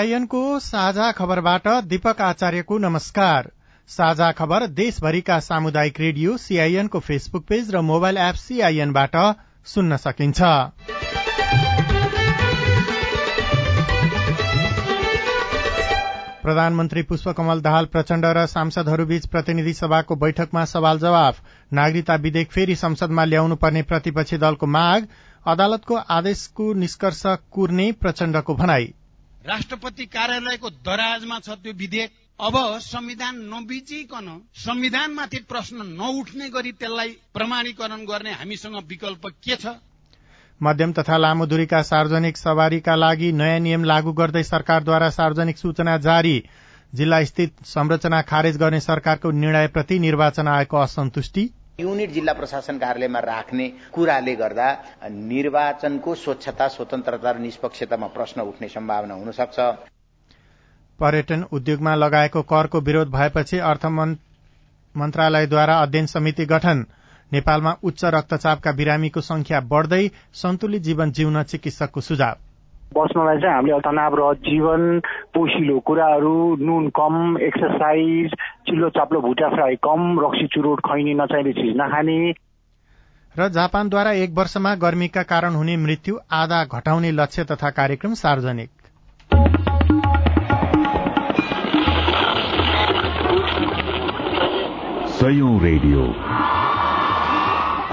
सीआईएनको साझा खबरबाट दीपक आचार्यको नमस्कार। साझा खबर देशभरिका सामुदायिक रेडियो सीआईएनको फेसबुक पेज र मोबाइल एप सीआईएनबाट सुन्न सकिन्छ। प्रधानमन्त्री पुष्पकमल दाहाल प्रचण्ड र सांसदहरूबीच प्रतिनिधि सभाको बैठकमा सवाल जवाफ। नागरिकता विधेयक फेरि संसदमा ल्याउनु पर्ने प्रतिपक्षी दलको माग। अदालतको आदेशको निष्कर्ष कुर्ने प्रचण्डको भनाई। राष्ट्रपति कार्यालयको दराजमा छ त्यो विधेयक। अब संविधान नबिचिकन संविधानमाथि प्रश्न नउठ्ने गरी त्यसलाई प्रमाणीकरण गर्ने हामीसँग विकल्प के छ? मध्यम तथा लामो दूरीका सार्वजनिक सवारीका लागि नयाँ नियम लागू गर्दै सरकारद्वारा सार्वजनिक सूचना जारी जिल्ला स्थित संरचना खारेज गर्ने सरकारको निर्णयप्रति निर्वाचन आयोगको असन्तुष्टि। युनिट जिल्ला प्रशासन कार्यालयमा राख्ने कुराले गर्दा निर्वाचनको स्वच्छता स्वतन्त्रता र निष्पक्षतामा प्रश्न उठ्ने सम्भावना हुन सक्छ पर्यटन उद्योगमा लगाएको करको विरोध भएपछि अर्थ मन्त्रालयद्वारा अध्ययन समिति गठन। नेपालमा उच्च रक्तचापका बिरामीको संख्या बढ़दै सन्तुलित जीवन जिउन चिकित्सकको सुझाव। बस्नलाई चाहिँ हामीले तनाव जीवन पोसिलो कुराहरू नुन कम एक्सर्साइज चिल्लो चाप्लो भुटा फ्राई कम रक्सी चुरोट खैनी नचाहिने चिज नखाने। र जापानद्वारा एक वर्षमा गर्मीका कारण हुने मृत्यु आधा घटाउने लक्ष्य तथा कार्यक्रम सार्वजनिक। सयौं रेडियो।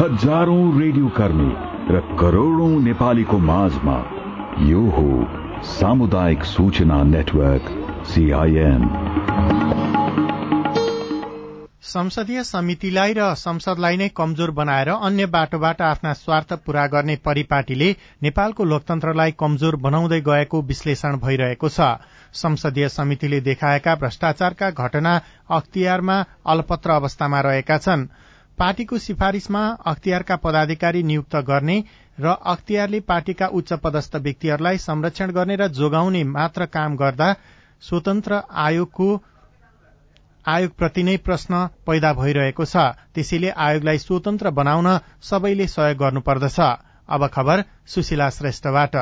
हजारौं रेडियो कर्मी र करोड़ौं नेपालीको माझमा यो हो सामुदायिक सूचना नेटवर्क सीआईएन संसदीय समितिलाई र संसदलाई नै कमजोर बनाएर अन्य बाटोबाट आफ्ना स्वार्थ पूरा गर्ने परिपाटीले नेपालको लोकतन्त्रलाई कमजोर बनाउँदै गएको विश्लेषण भइरहेको छ। संसदीय समितिले देखाएका भ्रष्टाचारका घटना अख्तियारमा अलपत्र अवस्थामा रहेका छन्। पार्टीको सिफारिशमा अख्तियारका पदाधिकारी नियुक्त गर्ने र अख्तियारले पार्टीका उच्च पदस्थ व्यक्तिहरूलाई संरक्षण गर्ने र जोगाउने मात्र काम गर्दा स्वतन्त्र आयोगको आयोगप्रति नै प्रश्न पैदा भइरहेको छ। त्यसैले आयोगलाई स्वतन्त्र बनाउन सबैले सहयोग गर्नुपर्दछ। अब खबर सुशीला श्रेष्ठबाट।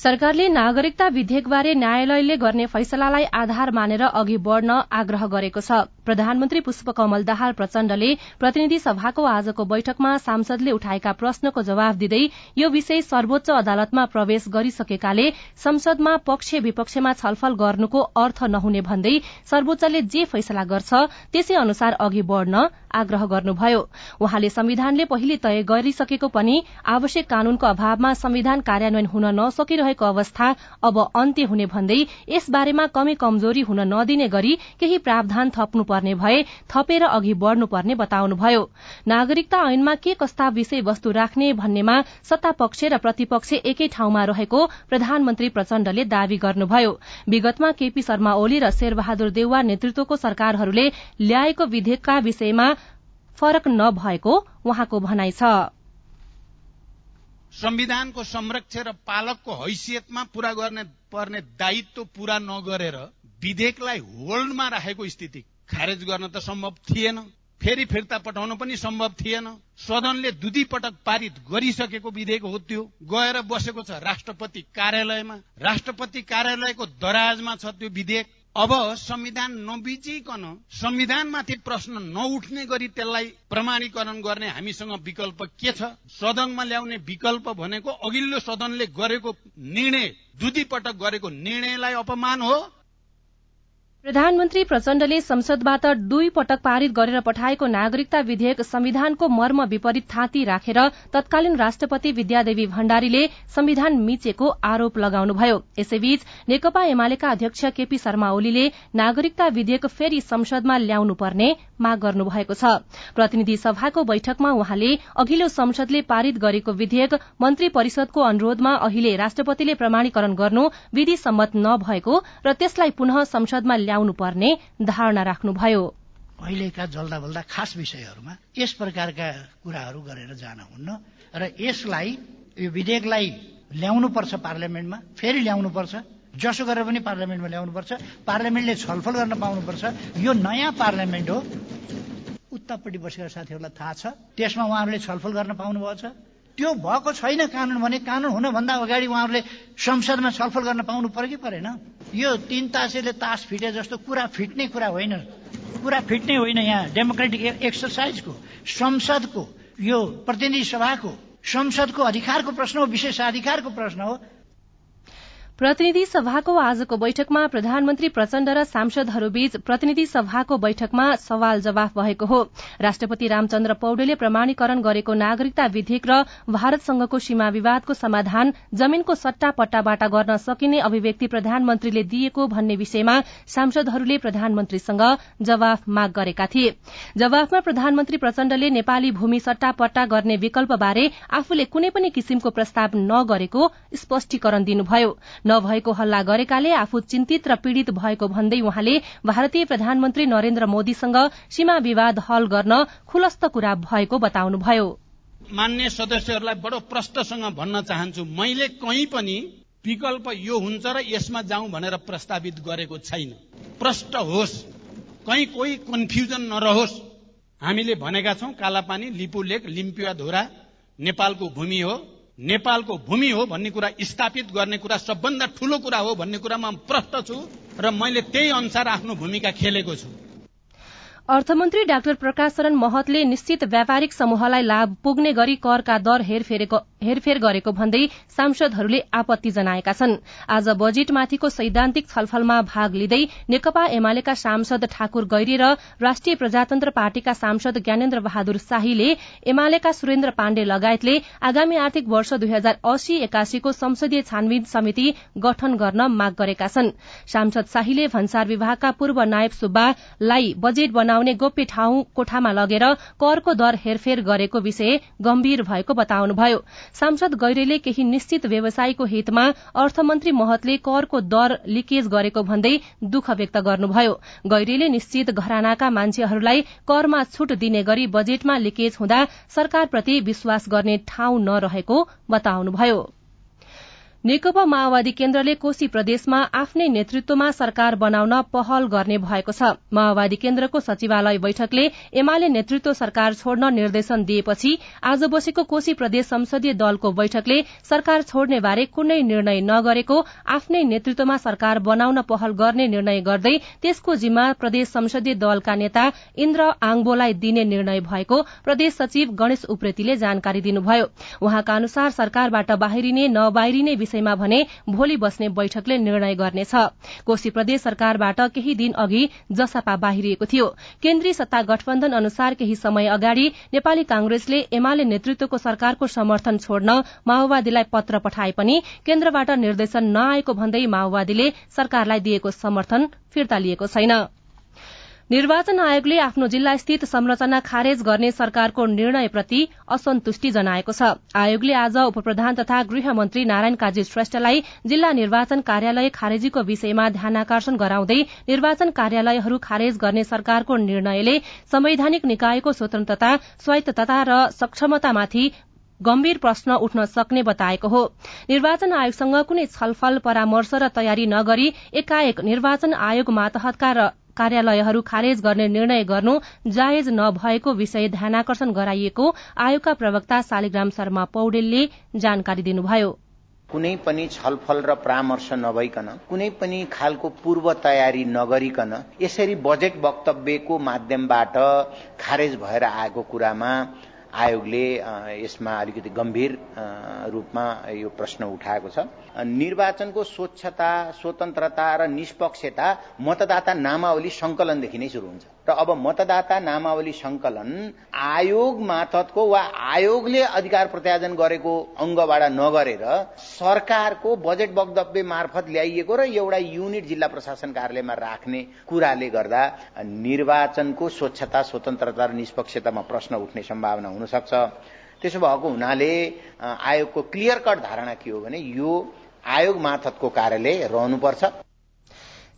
सरकारले नागरिकता विधेयकबारे न्यायालयले गर्ने फैसलालाई आधार मानेर अघि बढ़न आग्रह गरेको छ। प्रधानमन्त्री पुष्पकमल दाहाल प्रचण्डले प्रतिनिधि सभाको आजको बैठकमा सांसदले उठाएका प्रश्नको जवाफ दिँदै यो विषय सर्वोच्च अदालतमा प्रवेश गरिसकेकाले संसदमा पक्ष विपक्षमा छलफल गर्नुको अर्थ नहुने भन्दै सर्वोच्चले जे फैसला गर्छ त्यसै अनुसार अघि बढ़न आग्रह गर्नुभयो। वहाँले संविधानले पहिले तय गरिसकेको पनि आवश्यक कानूनको अभावमा संविधान कार्यान्वयन हुन नसकिरहेको अवस्था अब अन्त्य हुने भन्दै यसबारेमा कमी कमजोरी हुन नदिने गरी केही प्रावधान थप्नु पर्ने भए थपेर अघि बढ़नुपर्ने बताउनुभयो। नागरिकता ऐनमा के कस्ता विषयवस्तु राख्ने भन्नेमा सत्ता पक्ष र प्रतिपक्ष एकै ठाउँमा रहेको प्रधानमन्त्री प्रचण्डले दावी गर्नुभयो। विगतमा केपी शर्मा ओली र शेरबहादुर देउवा नेतृत्वको सरकारहरूले ल्याएको विधेयकका विषयमा फरक नभएको उहाँको भनाइ छ। संविधानको संरक्षक र पालकको हैसियतमा पूरा गर्ने पर्ने दायित्व पूरा नगरेर विधेयकलाई होल्डमा राखेको स्थिति खारेज गर्न त सम्भव थिएन। फेरि फिर्ता पठाउन पनि सम्भव थिएन। सदनले दुधी पटक पारित गरिसकेको विधेयक हो त्यो। गएर बसेको छ राष्ट्रपति कार्यालयमा। राष्ट्रपति कार्यालयको दराजमा छ त्यो विधेयक। अब संविधान नबिचिकन संविधानमाथि प्रश्न नउठ्ने गरी त्यसलाई प्रमाणीकरण गर्ने हामीसँग विकल्प के छ? सदनमा ल्याउने विकल्प भनेको अघिल्लो सदनले गरेको निर्णय दुधी पटक गरेको निर्णयलाई अपमान हो। प्रधानमन्त्री प्रचण्डले संसदबाट दुई पटक पारित गरेर पठाएको नागरिकता विधेयक संविधानको मर्म विपरीत थाँती राखेर तत्कालीन राष्ट्रपति विद्यादेवी भण्डारीले संविधान मिचेको आरोप लगाउनुभयो। यसैबीच नेकपा एमालेका अध्यक्ष केपी शर्मा ओलीले नागरिकता विधेयक फेरि संसदमा ल्याउनु पर्ने माग गर्नुभएको छ। प्रतिनिधि सभाको बैठकमा उहाँले अघिल्लो संसदले पारित गरेको विधेयक मन्त्री परिषदको अनुरोधमा अहिले राष्ट्रपतिले प्रमाणीकरण गर्नु विधि सम्मत नभएको र त्यसलाई पुनः संसदमा ल्याउनु पर्ने धारणा राख्नुभयो। अहिलेका जल्दा बल्दा खास विषयहरूमा यस प्रकारका कुराहरू गरेर जान हुन्न र यसलाई यो विधेयकलाई ल्याउनुपर्छ पार्लियामेन्टमा फेरि ल्याउनुपर्छ जसो गरेर पनि पार्लियामेन्टमा ल्याउनुपर्छ पार्लियामेन्टले छलफल गर्न पाउनुपर्छ यो नयाँ पार्लियामेन्ट हो। उत्तापट्टि बसेका साथीहरूलाई थाहा छ त्यसमा उहाँहरूले छलफल गर्न पाउनुभएको छ। त्यो भएको छैन कानुन भने कानुन हुनभन्दा अगाडि उहाँहरूले संसदमा छलफल गर्न पाउनु पर्यो कि परेन? यो तिन तासेले तास फिटे जस्तो कुरा फिट्ने कुरा होइन। कुरा फिट्ने होइन यहाँ डेमोक्रेटिक एक्सर्साइजको संसदको यो प्रतिनिधि सभाको संसदको अधिकारको प्रश्न हो विशेषाधिकारको प्रश्न हो। प्रतिनिधि सभाको आजको बैठकमा प्रधानमन्त्री प्रचण्ड र सांसदहरूबीच प्रतिनिधि सभाको बैठकमा सवाल जवाफ भएको हो। राष्ट्रपति रामचन्द्र पौडेलले प्रमाणीकरण गरेको नागरिकता विधेयक र भारतसँगको सीमा विवादको समाधान जमीनको सट्टा पट्टाबाट गर्न सकिने अभिव्यक्ति प्रधानमन्त्रीले दिएको भन्ने विषयमा सांसदहरूले प्रधानमन्त्रीसँग जवाफ माग गरेका थिए। जवाफमा प्रधानमन्त्री प्रचण्डले नेपाली भूमि सट्टा पट्टा गर्ने विकल्पबारे आफूले कुनै पनि किसिमको प्रस्ताव नगरेको स्पष्टीकरण दिनुभयो। नभएको हल्ला गरेकाले आफू चिन्तित र पीड़ित भएको भन्दै उहाँले भारतीय प्रधानमन्त्री नरेन्द्र मोदीसँग सीमा विवाद हल गर्न खुलस्त कुरा भएको बताउनुभयो। मान्य सदस्यहरूलाई बडो प्रष्टसँग भन्न चाहन्छु। मैले कहीँ पनि विकल्प यो हुन्छ र यसमा जाउँ भनेर प्रस्तावित गरेको छैन। प्रष्ट होस्। कहीँ कोही कन्फ्युजन नरहोस्। हामीले भनेका छौं कालापानी लिपु लेक लिम्पिया धोरा नेपालको भूमि हो। नेपालको भूमि हो भन्ने कुरा स्थापित गर्ने कुरा सबभन्दा ठूलो कुरा हो भन्ने कुरामा प्रष्ट छु र मैले त्यही अनुसार आफ्नो भूमिका खेलेको छु। अर्थमन्त्री डाक्टर प्रकाश शरण महतले निश्चित व्यापारिक समूहलाई लाभ पुग्ने गरी करका दर हेरफेर गरेको भन्दै सांसदहरूले आपत्ति जनाएका छन्। आज बजेटमाथिको सैद्धान्तिक छलफलमा भाग लिँदै नेकपा एमालेका सांसद ठाकुर गैरी र राष्ट्रिय प्रजातन्त्र पार्टीका सांसद ज्ञानेन्द्र बहादुर शाहीले एमालेका सुरेन्द्र पाण्डे लगायतले आगामी आर्थिक वर्ष दुई हजार अस्सी एकासीको संसदीय छानबिन समिति गठन गर्न माग गरेका छन्। सांसद शाहीले भन्सार विभागका पूर्व नायब सुब्बालाई बजेट बनाउने गोप्य ठाउँ कोठामा लगेर करको दर हेरफेर गरेको विषय गम्भीर भएको बताउनुभयो। सांसद गैरेले केही निश्चित व्यवसायीको हितमा अर्थमन्त्री महतले करको दर लिकेज गरेको भन्दै दुःख व्यक्त गर्नुभयो। गैरेले निश्चित घरानाका मान्छेहरूलाई करमा छूट दिने गरी बजेटमा लिकेज हुँदा सरकारप्रति विश्वास गर्ने ठाउँ नरहेको बताउनुभयो। नेकपा माओवादी केन्द्रले कोशी प्रदेशमा आफ्नै नेतृत्वमा सरकार बनाउन पहल गर्ने भएको छ। माओवादी केन्द्रको सचिवालय बैठकले एमाले नेतृत्व सरकार छोड्न निर्देशन दिएपछि आज बसेको कोशी प्रदेश संसदीय दलको बैठकले सरकार छोड्ने बारे कुनै निर्णय नगरेको आफ्नै नेतृत्वमा सरकार बनाउन पहल गर्ने निर्णय गर्दै त्यसको जिम्मा प्रदेश संसदीय दलका नेता इन्द्र आङबोलाई दिने निर्णय भएको प्रदेश सचिव गणेश उप्रेतीले जानकारी दिनुभयो। उहाँका अनुसार सरकारबाट बाहिरिने नबाहिरिने विषयमा भने भोलि बस्ने बैठकले निर्णय गर्नेछ। कोशी प्रदेश सरकारबाट केही दिन अघि जसपा बाहिरिएको थियो। केन्द्रीय सत्ता गठबन्धन अनुसार केही समय अगाडि नेपाली कांग्रेसले एमाले नेतृत्वको सरकारको समर्थन छोड्न माओवादीलाई पत्र पठाए पनि केन्द्रबाट निर्देशन नआएको भन्दै माओवादीले सरकारलाई दिएको समर्थन फिर्ता लिएको छैन। निर्वाचन आयोगले आफ्नो जिल्ला स्थित संरचना खारेज गर्ने सरकारको निर्णयप्रति असन्तुष्टि जनाएको छ। आयोगले आज उपप्रधान तथा गृहमन्त्री नारायण काजी श्रेष्ठलाई जिल्ला निर्वाचन कार्यालय खारेजीको विषयमा ध्यानकर्षण गराउँदै निर्वाचन कार्यालयहरू खारेज गर्ने सरकारको निर्णयले संवैधानिक निकायको स्वतन्त्रता स्वायत्तता र सक्षमतामाथि गम्भीर प्रश्न उठ्न सक्ने बताएको हो। निर्वाचन आयोगसँग कुनै छलफल परामर्श र तयारी नगरी एकाएक निर्वाचन आयोग मातहतका कार्यालयहरू खारेज गर्ने निर्णय गर्नु जायज नभएको विषय ध्यानाकर्षण गराइएको आयोगका प्रवक्ता शालिग्राम शर्मा पौडेलले जानकारी दिनुभयो। कुनै पनि छलफल र परामर्श नभइकन कुनै पनि खालको पूर्व तयारी नगरिकन यसरी बजेट वक्तव्यको माध्यमबाट खारेज भएर आएको कुरामा आयोगले यसमा अलिकति गम्भीर रूपमा यो प्रश्न उठाएको छ। निर्वाचनको स्वच्छता स्वतन्त्रता र निष्पक्षता मतदाता नामावली संकलनदेखि नै शुरू हुन्छ। अब मतदाता नामावली संकलन आयोग मार्फतको वा आयोगले अधिकार प्रत्याजन गरेको अङ्गबाट नगरेर सरकारको बजेट वक्तव्य मार्फत ल्याइएको र एउटा युनिट जिल्ला प्रशासन कार्यालयमा राख्ने कुराले गर्दा निर्वाचनको स्वच्छता स्वतन्त्रता र निष्पक्षतामा प्रश्न उठ्ने सम्भावना हुन सक्छ त्यसो भएको हुनाले आयोगको क्लियर कट धारणा के हो भने यो आयोग मार्फतको कार्यालय रहनुपर्छ।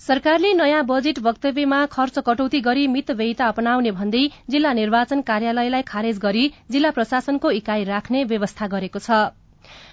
सरकारले नयाँ बजेट वक्तव्यमा खर्च कटौती गरी मितव्ययिता अपनाउने भन्दै जिल्ला निर्वाचन कार्यालयलाई खारेज गरी जिल्ला प्रशासनको इकाई राख्ने व्यवस्था गरेको छ।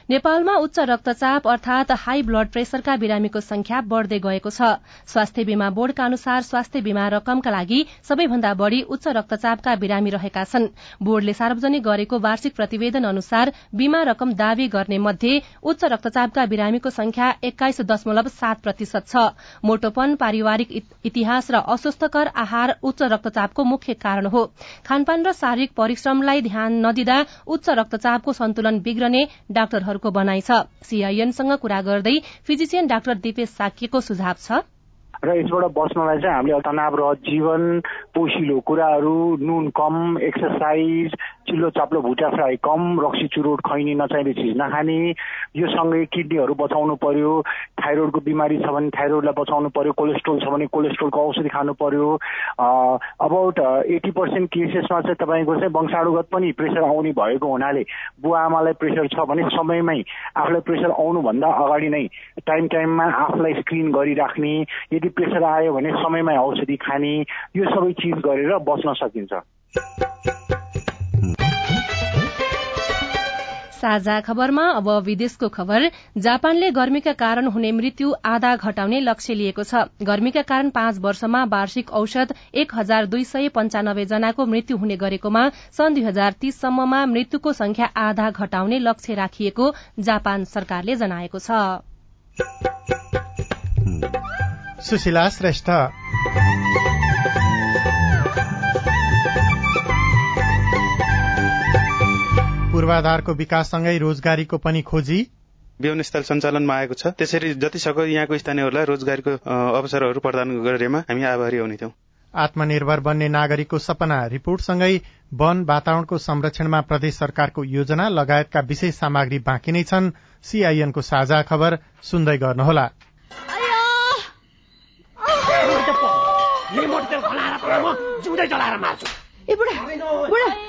नेपालमा उच्च रक्तचाप अर्थात हाई ब्लड प्रेशरका बिरामीको संख्या बढ़दै गएको छ। स्वास्थ्य बीमा बोर्डका अनुसार स्वास्थ्य बीमा रकमका लागि सबैभन्दा बढ़ी उच्च रक्तचापका बिरामी रहेका छन्। बोर्डले सार्वजनिक गरेको वार्षिक प्रतिवेदन अनुसार बीमा रकम दावी गर्ने मध्ये उच्च रक्तचापका बिरामीको संख्या एक्काइस दशमलव सात प्रतिशत छ। मोटोपन पारिवारिक इतिहास र अस्वस्थकर आहार उच्च रक्तचापको मुख्य कारण हो। खानपान र शारीरिक परिश्रमलाई ध्यान नदिँदा उच्च रक्तचापको सन्तुलन बिग्रने डाक्टरहरू डाक्टरको भनाइ छ। सीआईएनसँग कुरा गर्दै फिजिसियन डाक्टर दिपेश साक्यको सुझाव छ। र यसबाट बस्नलाई चाहिँ हामीले तनाव र जीवन पोसिलो कुराहरू नुन कम एक्सर्साइज चिल्लो चाप्लो भुटा फ्राई कम रक्सी चुरोट खैनी नचाहिने चिज नखाने यो सँगै किडनीहरू बचाउनु पर्यो थाइरोइडको बिमारी छ भने थाइरोइडलाई बचाउनु पर्यो कोलेस्ट्रोल छ भने कोलेस्ट्रोलको औषधि खानु पर्यो। अबाउट एटी पर्सेन्ट केसेसमा चाहिँ तपाईँको चाहिँ वंशाणुगत पनि प्रेसर आउने भएको हुनाले बुवा आमालाई प्रेसर छ भने समयमै आफूलाई प्रेसर आउनुभन्दा अगाडि नै टाइम टाइममा आफूलाई स्क्रिन गरिराख्ने यदि प्रेसर आयो भने समयमै औषधि खाने यो सबै चिज गरेर बच्न सकिन्छ। साझा खबरमा अब विदेशको खबर। जापानले गर्मीका कारण हुने मृत्यु आधा घटाउने लक्ष्य लिएको छ। गर्मीका कारण पाँच वर्षमा वार्षिक औषध एक हजार दुई सय पञ्चानब्बे जनाको मृत्यु हुने गरेकोमा सन् दुई हजार तीससम्ममा मृत्युको संख्या आधा घटाउने लक्ष्य राखिएको जापान सरकारले जनाएको छ। पूर्वाधारको विकाससँगै रोजगारीको पनि खोजी? स्थल सञ्चालनमा आएको छ। त्यसरी जति सक्दो यहाँको स्थानीयहरूलाई रोजगारीको अवसरहरू प्रदान गरेमा हामी आभारी हुने थियौं। आत्मनिर्भर बन्ने नागरिकको सपना रिपोर्टसँगै वन वातावरणको संरक्षणमा प्रदेश सरकारको योजना लगायतका विशेष सामग्री बाँकी नै छन्। सीआईएनको साझा खबर सुन्दै गर्नुहोला। ए बुढा।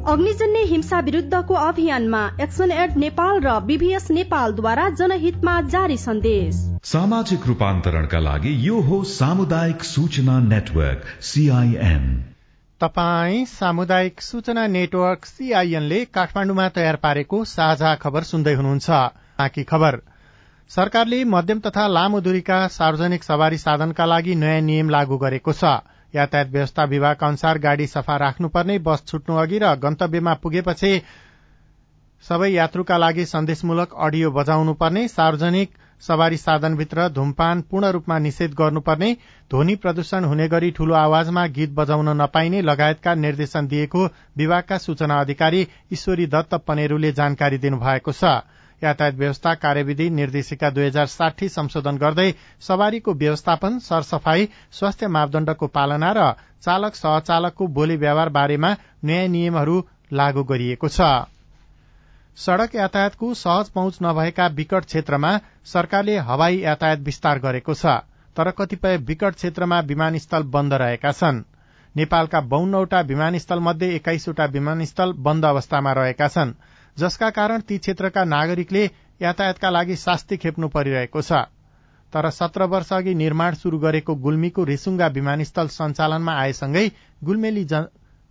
अग्निजन्य हिंसा विरुद्धको अभियानमा एक्सन एड नेपाल र बीभीएस नेपालद्वारा जनहितमा जारी सन्देश। सामाजिक रूपान्तरणका लागि यो हो सामुदायिक सूचना नेटवर्क सीआईएन तपाई सामुदायिक सूचना नेटवर्क सीआईएनले काठमाडौँमा तयार पारेको साझा खबर सुन्दै हुनुहुन्छ। बाँकी खबर। सरकारले मध्यम तथा लामो दूरीका सार्वजनिक सवारी साधनका लागि नयाँ नियम लागू गरेको छ। यातायात व्यवस्था विभागका अनुसार गाड़ी सफा राख्नुपर्ने बस छुट्नु अघि र गन्तव्यमा पुगेपछि सबै यात्रुका लागि सन्देशमूलक अडियो बजाउनु पर्ने सार्वजनिक सवारी साधनभित्र धूमपान पूर्ण रूपमा निषेध गर्नुपर्ने ध्वनि प्रदूषण हुने गरी ठूलो आवाजमा गीत बजाउन नपाइने लगायतका निर्देशन दिएको विभागका सूचना अधिकारी ईश्वरी दत्त पनेरूले जानकारी दिनुभएको छ। यातायात व्यवस्था कार्यविधि निर्देशिका दुई हजार साठी संशोधन गर्दै सवारीको व्यवस्थापन सरसफाई स्वास्थ्य मापदण्डको पालना र चालक सहचालकको बोली व्यवहार बारेमा नयाँ नियमहरू लागू गरिएको छ। सड़क यातायातको सहज पहुँच नभएका विकट क्षेत्रमा सरकारले हवाई यातायात विस्तार गरेको छ तर कतिपय विकट क्षेत्रमा विमानस्थल बन्द रहेका छन्। नेपालका बाहन्नवटा विमानस्थल मध्ये एक्काइसवटा विमानस्थल बन्द अवस्थामा रहेका छन्। जसका कारण ती क्षेत्रका नागरिकले यातायातका लागि शास्ति खेप्नु परिरहेको छ। तर सत्र वर्ष अघि निर्माण शुरू गरेको गुल्मीको रेसुङ्गा विमानस्थल सञ्चालनमा आएसँगै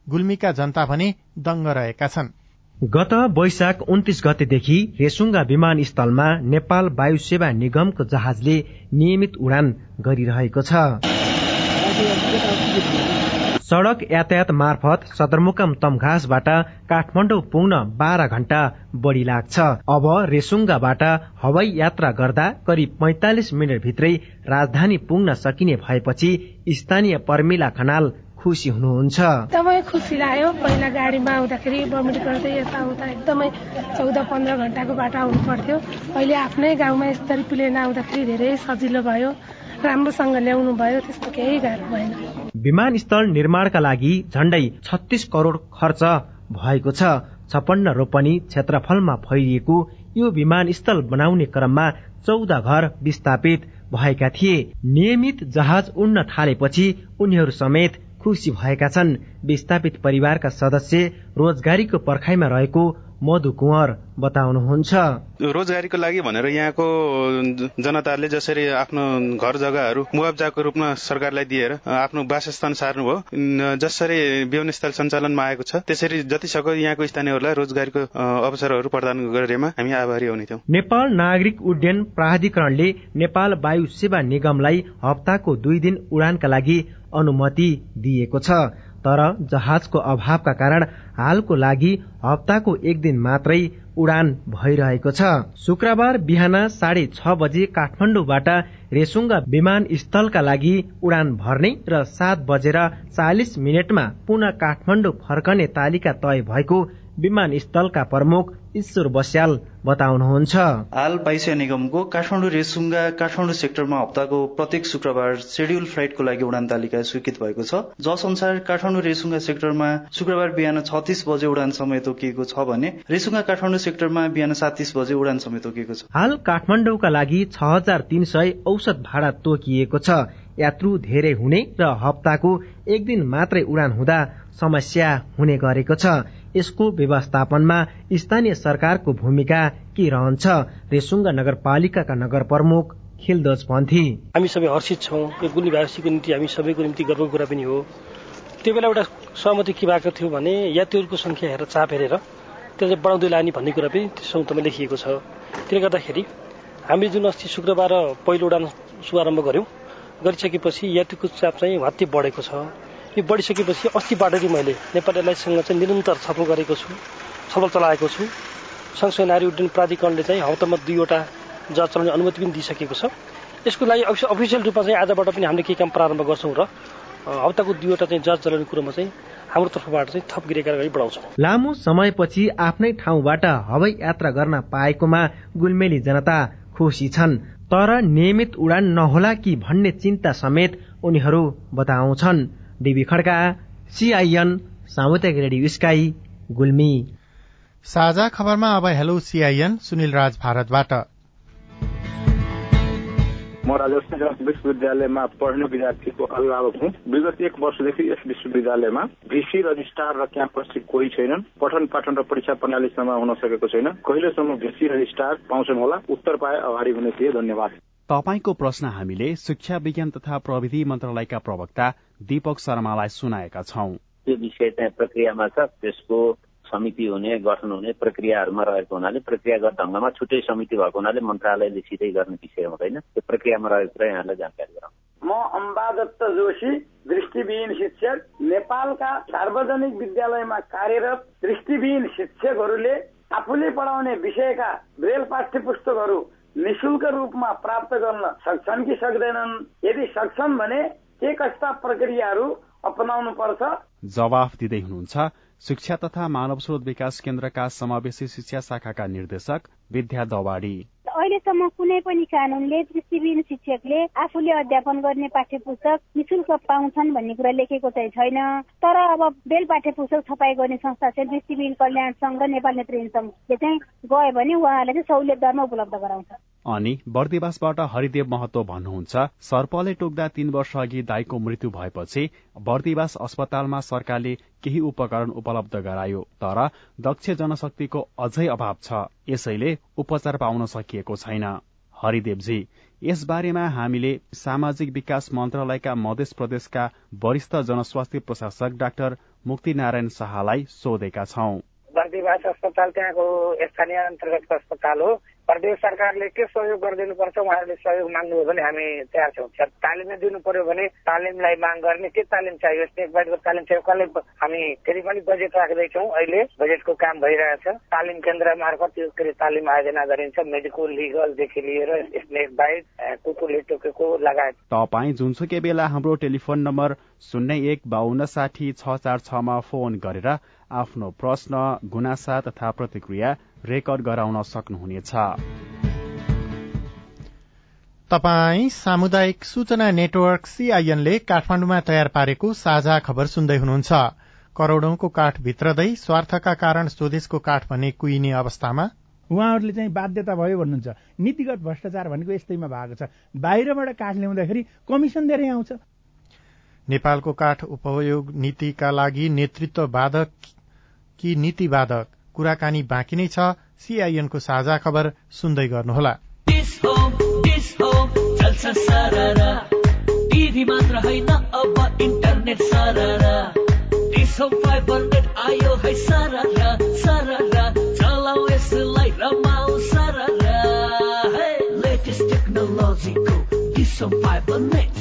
गुल्मीका जनता भने दंग रहेका छन्। गत वैशाख उन्तिस गतेदेखि रेसुङ्गा विमानस्थलमा नेपाल वायु सेवा निगमको जहाजले नियमित उडान गरिरहेको छ। सड़क यातायात मार्फत सदरमुकाम तमघासबाट काठमाडौँ पुग्न बाह्र घण्टा बढ़ी लाग्छ। अब रेसुङ्गाबाट हवाई यात्रा गर्दा करिब पैंतालिस मिनट भित्रै राजधानी पुग्न सकिने भएपछि स्थानीय पर्मिला खनाल खुसी हुनुहुन्छ। एकदमै खुसी लाग्यो। पहिला गाडीमा आउँदाखेरि बमिट गर्दै यताउता एकदमै चौध पन्ध्र घन्टाको बाटो आउनु पर्थ्यो। अहिले आफ्नै गाउँमा यस्तरी प्लेन आउँदाखेरि धेरै सजिलो भयो। राम्रोसँग ल्याउनु भयो त्यस्तो केही गाह्रो भएन। विमानस्थल निर्माणका लागि झण्डै छत्तीस करोड़ खर्च भएको छ। छपन्न रोपनी क्षेत्रफलमा फैलिएको यो विमानस्थल बनाउने क्रममा चौध घर विस्थापित भएका थिए। नियमित जहाज उड्न थालेपछि उनीहरू समेत खुसी भएका छन्। विस्थापित परिवारका सदस्य रोजगारीको पर्खाइमा रहेको मधु कुँवर बताउनुहुन्छ। रोजगारीको लागि भनेर यहाँको जनताले जसरी आफ्नो घर जग्गाहरू मुआब्जाको रूपमा सरकारलाई दिएर आफ्नो वासस्थान सार्नुभयो। जसरी विमानस्थल सञ्चालनमा आएको छ त्यसरी जति सक्दो यहाँको स्थानीयहरूलाई रोजगारीको अवसरहरू प्रदान गरेमा हामी आभारी हुने थियौँ। नेपाल नागरिक उड्डयन प्राधिकरणले नेपाल वायु सेवा निगमलाई हप्ताको दुई दिन उडानका लागि अनुमति दिएको छ। तर जहाजको अभावका कारण हालको लागि हप्ताको एक दिन मात्रै उडान भइरहेको छ। शुक्रबार बिहान साढे छ बजे काठमाडौँबाट रेसुङ्गा विमानस्थलका लागि उडान भर्ने र सात बजेर चालिस मिनटमा पुनः काठमाडौँ फर्कने तालिका तय भएको विमानस्थलका प्रमुख ईश्वर बस्याल बताउनुहुन्छ। हाल वायुसेवा निगमको काठमाडौँ रेसुङ्गा काठमाडौँ सेक्टरमा हप्ताको प्रत्येक शुक्रबार शेड्युल फ्लाइटको लागि उडान तालिका स्वीकृत भएको छ। जस अनुसार काठमाडौँ रेसुङ्गा सेक्टरमा शुक्रबार बिहान छत्तीस बजे उडान समय तोकिएको छ भने रेसुङ्गा काठमाडौँ सेक्टरमा बिहान सातिस बजे उडान समय तोकिएको छ। हाल काठमाडौँका लागि छ हजार तीन सय औसत भाडा तोकिएको छ। यात्रु धेरै हुने र हप्ताको एक दिन मात्रै उडान हुँदा समस्या हुने गरेको छ। यसको व्यवस्थापनमा स्थानीय सरकारको भूमिका के रहन्छ? रेसुङ्गा नगरपालिकाका नगर प्रमुख खिलदोज पन्थी। हामी सबै हर्षित छौँ। यो गुल्मीवासीको निम्ति हामी सबैको निम्ति गर्वको कुरा पनि हो। त्यो बेला एउटा सहमति के भएको थियो भने यात्रीहरूको संख्या हेरेर चाप हेरेर त्यसलाई बढाउँदै लाने भन्ने कुरा पनि सौतमा लेखिएको छ। त्यसले गर्दाखेरि हामीले जुन अस्ति शुक्रबार पहिलो उडान शुभारम्भ गर्यौँ गरिसकेपछि यात्रीको चाप चाहिँ हत्ती बढेको छ। यो बढिसकेपछि अस्तिबाट नै मैले नेपाल एयरलाइन्ससँग चाहिँ निरन्तर छलफल गरेको छु छलफल चलाएको छु। सँगसँगै नारी उड्डयन प्राधिकरणले चाहिँ हप्तामा दुईवटा जहाज चलाउने अनुमति पनि दिइसकेको छ। यसको लागि अफिसियल रूपमा चाहिँ आजबाट पनि हामीले केही काम प्रारम्भ गर्छौँ र हप्ताको दुईवटा चाहिँ जहाज चलाउने कुरोमा चाहिँ हाम्रो तर्फबाट चाहिँ थप अगाडि बढाउँछौँ। लामो समयपछि आफ्नै ठाउँबाट हवाई यात्रा गर्न पाएकोमा गुलमेली जनता खुसी छन् तर नियमित उडान नहोला कि भन्ने चिन्ता समेत उनीहरू बताउँछन्। डिबी खड्का सीआईएन सामुदायिक रेडियो स्काई गुल्मी। साझा खबरमा अब हेलो सीआईएन सुनिल राज भारतबाट। म राजस्थान विश्वविद्यालयमा पढ्ने विद्यार्थीको अभिभावक हुँ। विगत एक वर्षदेखि यस विश्वविद्यालयमा भिसी रजिस्ट्रार र क्याम्पस कोही छैनन्। पठन पाठन र परीक्षा प्रणालीसम्म हुन सकेको छैन। कहिलेसम्म भिसी रजिस्ट्रार पाउँछन् होला? उत्तर पाए अगाडि हुने थिए। धन्यवाद। तपाईँको प्रश्न हामीले शिक्षा विज्ञान तथा प्रविधि मन्त्रालयका प्रवक्ता दीपक शर्मालाई सुनाएका छौं। त्यो विषय चाहिँ प्रक्रियामा छ त्यसको समिति हुने गठन हुने प्रक्रियाहरूमा रहेको हुनाले प्रक्रियागत ढङ्गमा छुट्टै समिति भएको हुनाले मन्त्रालयले सिधै गर्ने विषय हुँदैन। त्यो प्रक्रियामा रहेको कुरा यहाँलाई जानकारी गराउँ। म अम्बादत्त जोशी दृष्टिविहीन शिक्षक नेपालका सार्वजनिक विद्यालयमा कार्यरत दृष्टिविहीन शिक्षकहरूले आफूले पढाउने विषयका ब्रेल पाठ्य पुस्तकहरू निशुल्क रूपमा प्राप्त गर्न सक्छन् कि सक्दैनन्? यदि सक्छन् भने के कस्ता प्रक्रियाहरू अपनाउनु पर्छ जवाफ दिँदै हुनुहुन्छ शिक्षा तथा मानव स्रोत विकास केन्द्रका समावेशी शिक्षा शाखाका निर्देशक विद्या दवाडी। अहिलेसम्म कुनै पनि कानूनले दृष्टिविहीन शिक्षकले आफूले अध्यापन गर्ने पाठ्य पुस्तक निशुल्क पाउँछन् भन्ने कुरा लेखेको चाहिँ छैन। तर अब बेल पाठ्य पुस्तक छपाई गर्ने संस्था चाहिँ दृष्टिविहीन कल्याण संघ र नेपाल नेत्रहीन संघले चाहिँ गयो भने उहाँहरूले चाहिँ सहुलियत दरमा उपलब्ध गराउँछ। अनि बर्दिवासबाट हरिदेव महतो भन्नुहुन्छ सर्पले टोक्दा तीन वर्ष अघि दाईको मृत्यु भएपछि बर्दिवास अस्पतालमा सरकारले केही उपकरण उपलब्ध गरायो तर दक्ष जनशक्तिको अझै अभाव छ यसैले उपचार पाउन सकिएको छैन। हरिदेवजी यसबारेमा हामीले सामाजिक विकास मन्त्रालयका मध्य प्रदेशका वरिष्ठ जनस्वास्थ्य प्रशासक डाक्टर मुक्तिनारायण शाहलाई सोधेका छौं। अस्पताल त्यहाँको स्थानीय अन्तर्गतको अस्पताल हो। प्रदेश सरकारले के सहयोग गरिदिनुपर्छ उहाँहरूले सहयोग माग्नुभयो भने हामी तयार छौँ। तालिमै दिनु पर्यो भने तालिमलाई माग गर्ने के तालिम चाहियो स्नेक तालिम चाहियो कसले हामी फेरि पनि बजेट राख्दैछौँ। अहिले बजेटको काम भइरहेछ। तालिम केन्द्र मार्फत त्यो के अरे तालिम आयोजना गरिन्छ। मेडिकल लिगलदेखि लिएर स्नेक बाइट कुकुरले टोकेको लगायत। तपाईँ जुनसुकै बेला हाम्रो टेलिफोन नम्बर शून्य एक बाहन्न साठी छ चार छमा फोन गरेर आफ्नो प्रश्न गुनासा तथा प्रतिक्रिया रेकर्ड गराउन सक्नुहुनेछ। तपाई सामुदायिक सूचना नेटवर्क सीआईएनले काठमाण्डुमा तयार पारेको साझा खबर सुन्दै हुनुहुन्छ। करोड़ौंको काठ भित्रदै स्वार्थका कारण स्वदेशको काठ भन्ने कुहिने अवस्थामा। उहाँहरूले चाहिँ बाध्यता भयो भन्नुहुन्छ। नीतिगत भ्रष्टाचार भनेको यस्तैमा भएको छ। बाहिरबाट काठ ल्याउँदाखेरि कमिसन धेरै आउँछ। नेपालको काठ उपयोग नीतिका लागि नेतृत्व बाधक कि नीति बाधक कुराकानी बाँकी नै छ। सीआईएनको साझा खबर सुन्दै गर्नुहोला। लेटेस्ट टेक्नोलोजीको डिसो फाइबर नेट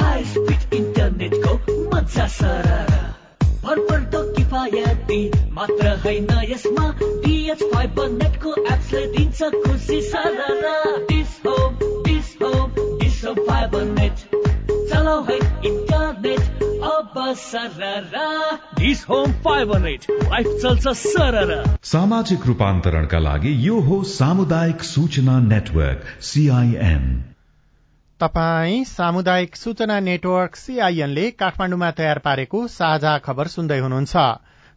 हाई स्पिड इन्टरनेटको मजा भरपर्दो किफायती मात्र होइन यसमा डिएच फाइबर नेटको एप्सले दिन्छ खुसी सररा Dish Home Dish Home Dish Home fibre net चलाउ है इन्टरनेट अब सररा डिस होम नेट लाइफ चल्छ सररा सामाजिक रूपान्तरणका लागि यो हो सामुदायिक सूचना नेटवर्क सीआईएन तपाई सामुदायिक सूचना नेटवर्क सीआईएनले काठमाण्डुमा तयार पारेको साझा खबर सुन्दै हुनुहुन्छ।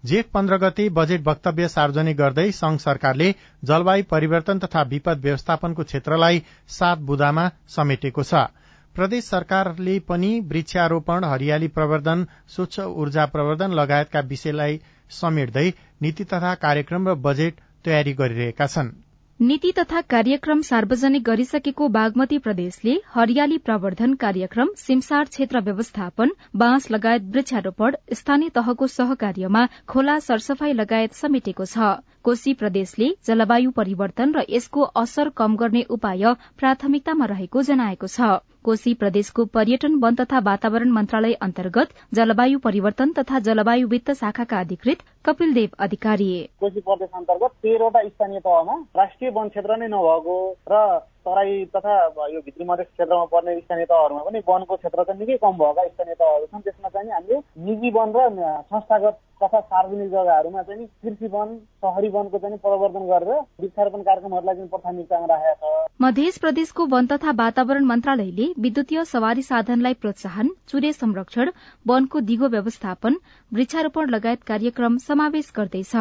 जेठ पन्ध्र गते बजेट वक्तव्य सार्वजनिक गर्दै संघ सरकारले जलवायु परिवर्तन तथा विपद व्यवस्थापनको क्षेत्रलाई सात बुदामा समेटेको छ। प्रदेश सरकारले पनि वृक्षारोपण हरियाली प्रवर्धन स्वच्छ ऊर्जा प्रवर्धन लगायतका विषयलाई समेट्दै नीति तथा कार्यक्रम र बजेट तयारी गरिरहेका छन्। नीति तथा कार्यक्रम सार्वजनिक गरिसकेको बागमती प्रदेशले हरियाली प्रवर्धन कार्यक्रम सिमसार क्षेत्र व्यवस्थापन बाँस लगायत वृक्षारोपण स्थानीय तहको सहकार्यमा खोला सरसफाई लगायत समेटेको छ। कोशी प्रदेशले जलवायु परिवर्तन र यसको असर कम गर्ने उपाय प्राथमिकतामा रहेको जनाएको छ। कोशी प्रदेशको पर्यटन वन तथा वातावरण मन्त्रालय अन्तर्गत जलवायु परिवर्तन तथा जलवायु वित्त शाखाका अधिकृत कपिल देव अधिकारी। कोशी प्रदेश अन्तर्गत तेह्रवटा स्थानीय तहमा राष्ट्रिय वन क्षेत्र नै नभएको र तराई तथा यो भित्री मधेस क्षेत्रमा पर्ने स्थानीय तहहरूमा पनि वनको क्षेत्र चाहिँ निकै कम भएका स्थानीय तहहरू छन्। त्यसमा चाहिँ हामीले निजी वन र संस्थागत तथा सार्वजनिक जग्गाहरूमा चाहिँ कृषि वन शहरी वनको चाहिँ प्रवर्धन गरेर वृक्षारोपण कार्यक्रमहरूलाई चाहिँ प्राथमिकतामा राखेका छ। मध्य प्रदेशको वन तथा वातावरण मन्त्रालयले विद्युतीय सवारी साधनलाई प्रोत्साहन चुरे संरक्षण वनको दिगो व्यवस्थापन वृक्षारोपण लगायत कार्यक्रम समावेश गर्दैछ।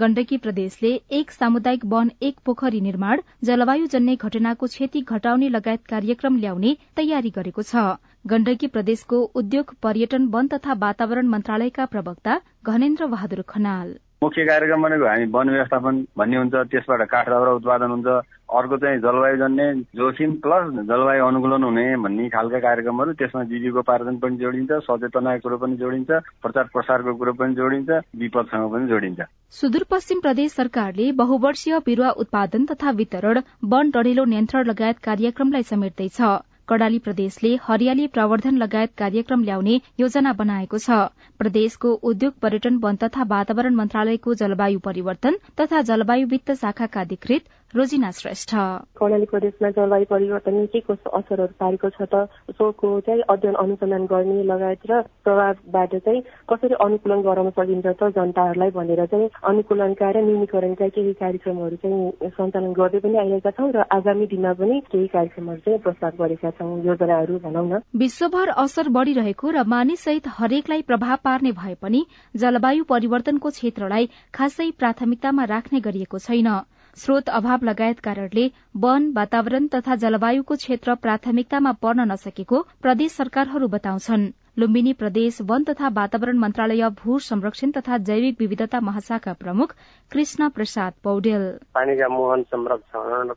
गण्डकी प्रदेशले एक सामुदायिक वन एक पोखरी निर्माण जलवायु जन्य घटनाको क्षति घटाउने लगायत कार्यक्रम ल्याउने तयारी गरेको छ। गण्डकी प्रदेशको उद्योग पर्यटन वन तथा वातावरण मन्त्रालयका प्रवक्ता घनेन्द्र बहादुर खनाल। मुख्य कार्यक्रम भनेको हामी वन व्यवस्थापन भन्ने हुन्छ त्यसबाट काठ दाउरा उत्पादन हुन्छ अर्को चाहिँ जलवायु जन्य जोखिम प्लस जलवायु अनुकूलन हुने भन्ने खालका कार्यक्रमहरू त्यसमा जीविकोपार्जन पनि जोडिन्छ सचेतनाको कुरो पनि जोडिन्छ प्रचार प्रसारको कुरो पनि जोडिन्छ विपदसँग पनि जोडिन्छ। सुदूरपश्चिम प्रदेश सरकारले बहुवर्षीय बिरूवा उत्पादन तथा वितरण वन डढेलो नियन्त्रण लगायत कार्यक्रमलाई समेट्दैछ। कडाली प्रदेशले हरियाली प्रवर्धन लगायत कार्यक्रम ल्याउने योजना बनाएको छ। प्रदेशको उद्योग पर्यटन वन तथा वातावरण मन्त्रालयको जलवायु परिवर्तन तथा जलवायु वित्त शाखाका अधिकृत रोजिना श्रेष्ठ। कर्णाली प्रदेशमा जलवायु परिवर्तनले के कस्तो असरहरू पारेको छ त? सोको चाहिँ अध्ययन अनुसन्धान गर्ने लगायत र प्रभावबाट चाहिँ कसरी अनुकूलन गराउन सकिन्छ त जनताहरूलाई भनेर चाहिँ अनुकूलनका र न्यूनीकरणका केही कार्यक्रमहरू चाहिँ सञ्चालन गर्दै पनि आइरहेका छौँ र आगामी दिनमा पनि केही कार्यक्रमहरू चाहिँ प्रस्ताव गरेका छौँ। योजनाहरू भनौँ न। विश्वभर असर बढ़िरहेको र मानिससहित हरेकलाई प्रभाव पार्ने भए पनि जलवायु परिवर्तनको क्षेत्रलाई खासै प्राथमिकतामा राख्ने गरिएको छैन। स्रोत अभाव लगायत कारणले वन वातावरण तथा जलवायुको क्षेत्र प्राथमिकतामा पर्न नसकेको प्रदेश सरकारहरू बताउँछन्। लुम्बिनी प्रदेश वन तथा वातावरण मन्त्रालय भू संरक्षण तथा जैविक विविधता महाशाखा प्रमुख कृष्ण प्रसाद पौडेल। पानीका मुहान संरक्षण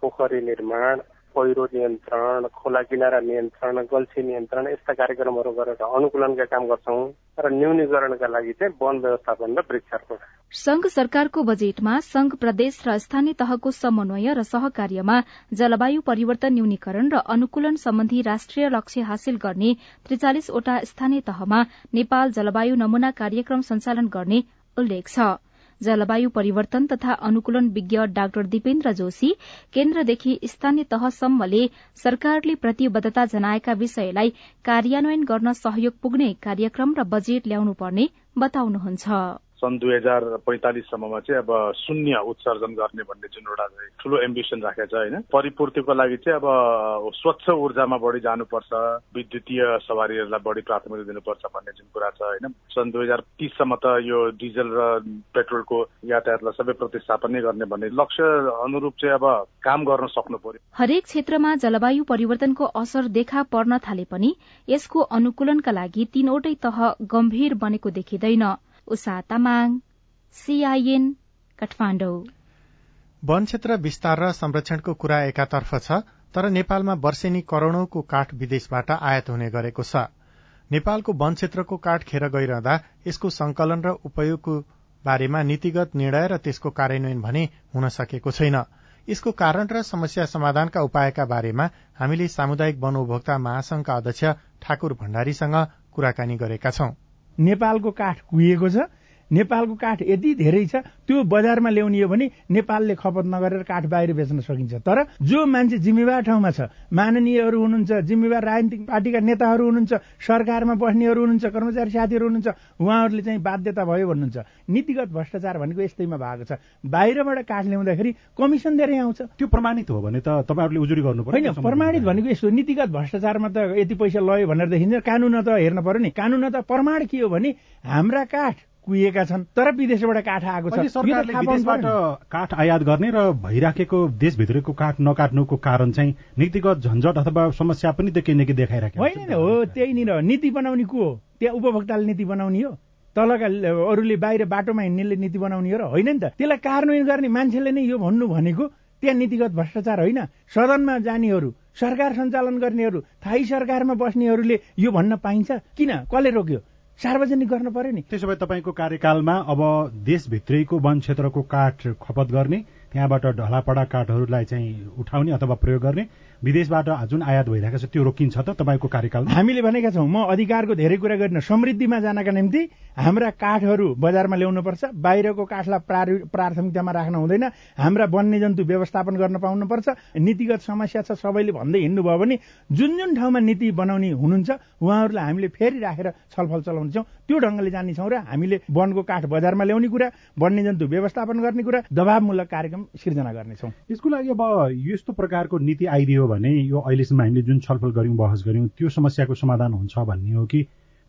पोखरी निर्माण पहिरो नियन्त्रण खोला किनारा नियन्त्रण गल्छी नियन्त्रण यस्ता कार्यक्रमहरू गरेर अनुकूलनका काम गर्छौं र न्यूनीकरणका लागि चाहिँ वन व्यवस्थापन र वृक्षारोपण। संघ सरकारको बजेटमा संघ प्रदेश र स्थानीय तहको समन्वय र सहकार्यमा जलवायु परिवर्तन न्यूनीकरण र अनुकूलन सम्बन्धी राष्ट्रिय लक्ष्य हासिल गर्ने त्रिचालिसवटा स्थानीय तहमा नेपाल जलवायु नमूना कार्यक्रम सञ्चालन गर्ने उल्लेख छ। जलवायु परिवर्तन तथा अनुकूलन विज्ञ डाक्टर दिपेन्द्र जोशी केन्द्रदेखि स्थानीय तहसम्मले सरकारले प्रतिबद्धता जनाएका विषयलाई कार्यान्वयन गर्न सहयोग पुग्ने कार्यक्रम र बजेट ल्याउनुपर्ने बताउनुहुन्छ। सन् दुई हजार पैँतालिससम्ममा चाहिँ अब शून्य उत्सर्जन गर्ने भन्ने जुन एउटा ठुलो एम्बिसन राखेको छ होइन? परिपूर्तिको लागि चाहिँ अब स्वच्छ ऊर्जामा बढी जानुपर्छ विद्युतीय सवारीहरूलाई बढी प्राथमिकता दिनुपर्छ भन्ने जुन कुरा छ होइन? सन् दुई हजार तिससम्म त यो डिजल र पेट्रोलको यातायातलाई सबै प्रतिस्थापन नै गर्ने भन्ने लक्ष्य अनुरूप चाहिँ अब काम गर्न सक्नु पर्यो। हरेक क्षेत्रमा जलवायु परिवर्तनको असर देखा पर्न थाले पनि यसको अनुकूलनका लागि तीनवटै तह गम्भीर बनेको देखिँदैन। उषा तामाङ सीआईएन काठमाडौँ। वन क्षेत्र विस्तार र संरक्षणको कुरा एकातर्फ छ तर नेपालमा वर्षेनी करोड़ौंको काठ विदेशबाट आयात हुने गरेको छ। नेपालको वन क्षेत्रको काठ खेर गइरहँदा यसको संकलन र उपयोगको बारेमा नीतिगत निर्णय र त्यसको कार्यान्वयन भने हुन सकेको छैन। यसको कारण र समस्या समाधानका उपायका बारेमा हामीले सामुदायिक वन उपभोक्ता महासंघका अध्यक्ष ठाकुर भण्डारीसँग कुराकानी गरेका छौं। नेपालको काठ कुहिएको छ। नेपालको काठ यति धेरै छ त्यो बजारमा ल्याउने हो भने नेपालले खपत नगरेर काठ बाहिर बेच्न सकिन्छ। तर जो मान्छे जिम्मेवार ठाउँमा छ माननीयहरू हुनुहुन्छ जिम्मेवार राजनीतिक पार्टीका नेताहरू हुनुहुन्छ सरकारमा बस्नेहरू हुनुहुन्छ कर्मचारी साथीहरू हुनुहुन्छ उहाँहरूले चाहिँ बाध्यता भयो भन्नुहुन्छ। नीतिगत भ्रष्टाचार भनेको यस्तैमा भएको छ। बाहिरबाट काठ ल्याउँदाखेरि कमिसन धेरै आउँछ। त्यो प्रमाणित हो भने त तपाईँहरूले उजुरी गर्नु पर्यो। होइन प्रमाणित भनेको यस्तो नीतिगत भ्रष्टाचारमा त यति पैसा लयो भनेर देखिन्छ। कानून त हेर्न पर्यो नि। कानून त प्रमाण के हो भने हाम्रा काठ कुहिएका छन्। तर विदेशबाट काठ आएको छ। सरकारले विदेशबाट काठ आयात गर्ने र भइराखेको देशभित्रको काठ नकाट्नुको कारण चाहिँ नीतिगत झन्झट अथवा समस्या पनि देखिने कि देखाइराखेको होइन हो त्यहीनिर नीति बनाउने को हो? त्यहाँ उपभोक्ताले नीति बनाउने हो। तलका अरूले बाहिर बाटोमा हिँड्नेले नीति बनाउने हो र होइन नि त। त्यसलाई कार्यान्वयन गर्ने मान्छेले नै यो भन्नु भनेको त्यहाँ नीतिगत भ्रष्टाचार होइन। सदनमा जानेहरू सरकार सञ्चालन गर्नेहरू थाई सरकारमा बस्नेहरूले यो भन्न पाइन्छ। किन? कसले रोक्यो? सार्वजनिक गर्न पर्यो नि। त्यसो भए तपाईँको कार्यकालमा अब देशभित्रैको वन क्षेत्रको काठ खपत गर्ने त्यहाँबाट ढलापडा काठहरूलाई चाहिँ उठाउने अथवा प्रयोग गर्ने विदेशबाट जुन आयात भइरहेको छ त्यो रोकिन्छ त तपाईँको कार्यकाल हामीले भनेका छौँ म अधिकारको धेरै कुरा गरिन समृद्धिमा जानका निम्ति हाम्रा काठहरू बजारमा ल्याउनुपर्छ बाहिरको काठलाई प्राथमिकतामा राख्न हुँदैन हाम्रा वन्यजन्तु व्यवस्थापन गर्न पाउनुपर्छ नीतिगत समस्या छ सबैले भन्दै हिँड्नुभयो भने जुन जुन ठाउँमा नीति बनाउने हुनुहुन्छ उहाँहरूलाई हामीले फेरि राखेर छलफल चलाउनेछौँ। त्यो ढङ्गले जानेछौँ र हामीले वनको काठ बजारमा ल्याउने कुरा वन्यजन्तु व्यवस्थापन गर्ने कुरा दबावमूलक कार्यक्रम सिर्जना गर्नेछौँ। यसको लागि अब यस्तो प्रकारको नीति आइदियो भने यो अहिलेसम्म हामीले जुन छलफल गऱ्यौँ बहस गऱ्यौँ त्यो समस्याको समाधान हुन्छ भन्ने हो कि?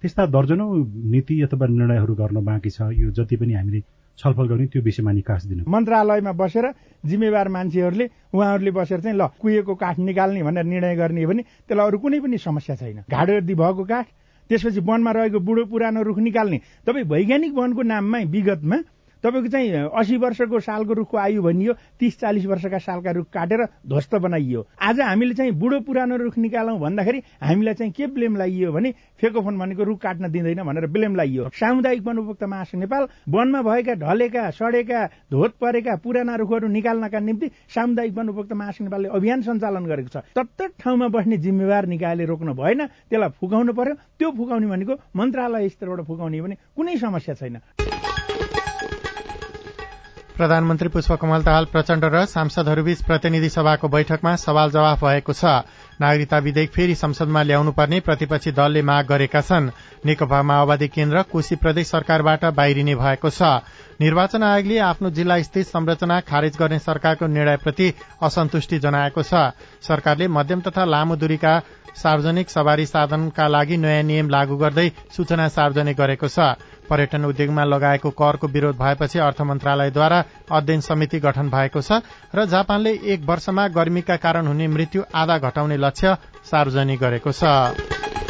त्यस्ता दर्जनौ नीति अथवा निर्णयहरू गर्न बाँकी छ। यो जति पनि हामीले छलफल गर्ने त्यो विषयमा निकास दिनु। मन्त्रालयमा बसेर जिम्मेवार मान्छेहरूले उहाँहरूले बसेर चाहिँ ल कुहिएको काठ निकाल्ने भनेर निर्णय गर्ने भने त्यसलाई अरू कुनै पनि समस्या छैन। घाडोर्दी भएको काठ त्यसपछि वनमा रहेको बुढो पुरानो रुख निकाल्ने। तपाईँ वैज्ञानिक वनको नाममा विगतमा तपाईँको चाहिँ असी वर्षको सालको रुखको आयु भनियो तिस चालिस वर्षका सालका रुख काटेर ध्वस्त बनाइयो। आज हामीले चाहिँ बुढो पुरानो रुख निकालौँ भन्दाखेरि हामीलाई चाहिँ के ब्लेम लगाइयो भने फेकोफोन भनेको रुख काट्न दिँदैन भनेर ब्लेम लगाइयो सामुदायिक वन उपभोक्ता महासंघ नेपाल वनमा भएका ढलेका सडेका धोत परेका पुराना रुखहरू निकाल्नका निम्ति सामुदायिक वन उपभोक्ता महासंघ नेपालले अभियान सञ्चालन गरेको छ। तत्त ठाउँमा बस्ने जिम्मेवार निकायले रोक्नु भएन त्यसलाई फुकाउनु पर्यो। त्यो फुकाउने भनेको मन्त्रालय स्तरबाट फुकाउने भने कुनै समस्या छैन। प्रधानमन्त्री पुष्पकमल दाहाल प्रचण्ड र सांसदहरूबीच प्रतिनिधि सभाको बैठकमा सवाल जवाफ भएको छ। नागरिकता विधेयक फेरि संसदमा ल्याउनु पर्ने प्रतिपक्षी दलले माग गरेका छन्। नेकपा माओवादी केन्द्र कोशी प्रदेश सरकारबाट बाहिरिने भएको छ। निर्वाचन आयोगले आफ्नो जिल्ला स्थित संरचना खारेज गर्ने सरकारको निर्णयप्रति असन्तुष्टि जनाएको छ। सरकारले मध्यम तथा लामो दूरीका सार्वजनिक सवारी साधनका लागि नयाँ नियम लागू गर्दै सूचना सार्वजनिक गरेको छ। पर्यटन उद्योगमा लगाएको करको विरोध भएपछि अर्थ मन्त्रालयद्वारा अध्ययन समिति गठन भएको छ र जापानले एक वर्षमा गर्मीका कारण हुने मृत्यु आधा घटाउने लक्ष्य सार्वजनिक गरेको छ।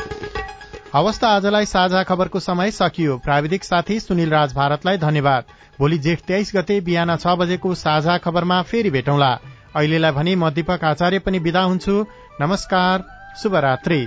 हवस् आजलाई साझा खबरको समय सकियो। प्राविधिक साथी सुनिल राज भारतलाई धन्यवाद। भोलि जेठ तेइस गते बिहान छ बजेको साझा खबरमा फेरि भेटौँला। अहिलेलाई भने म दीपक आचार्य पनि विदा हुन्छु। नमस्कार शुभरात्री।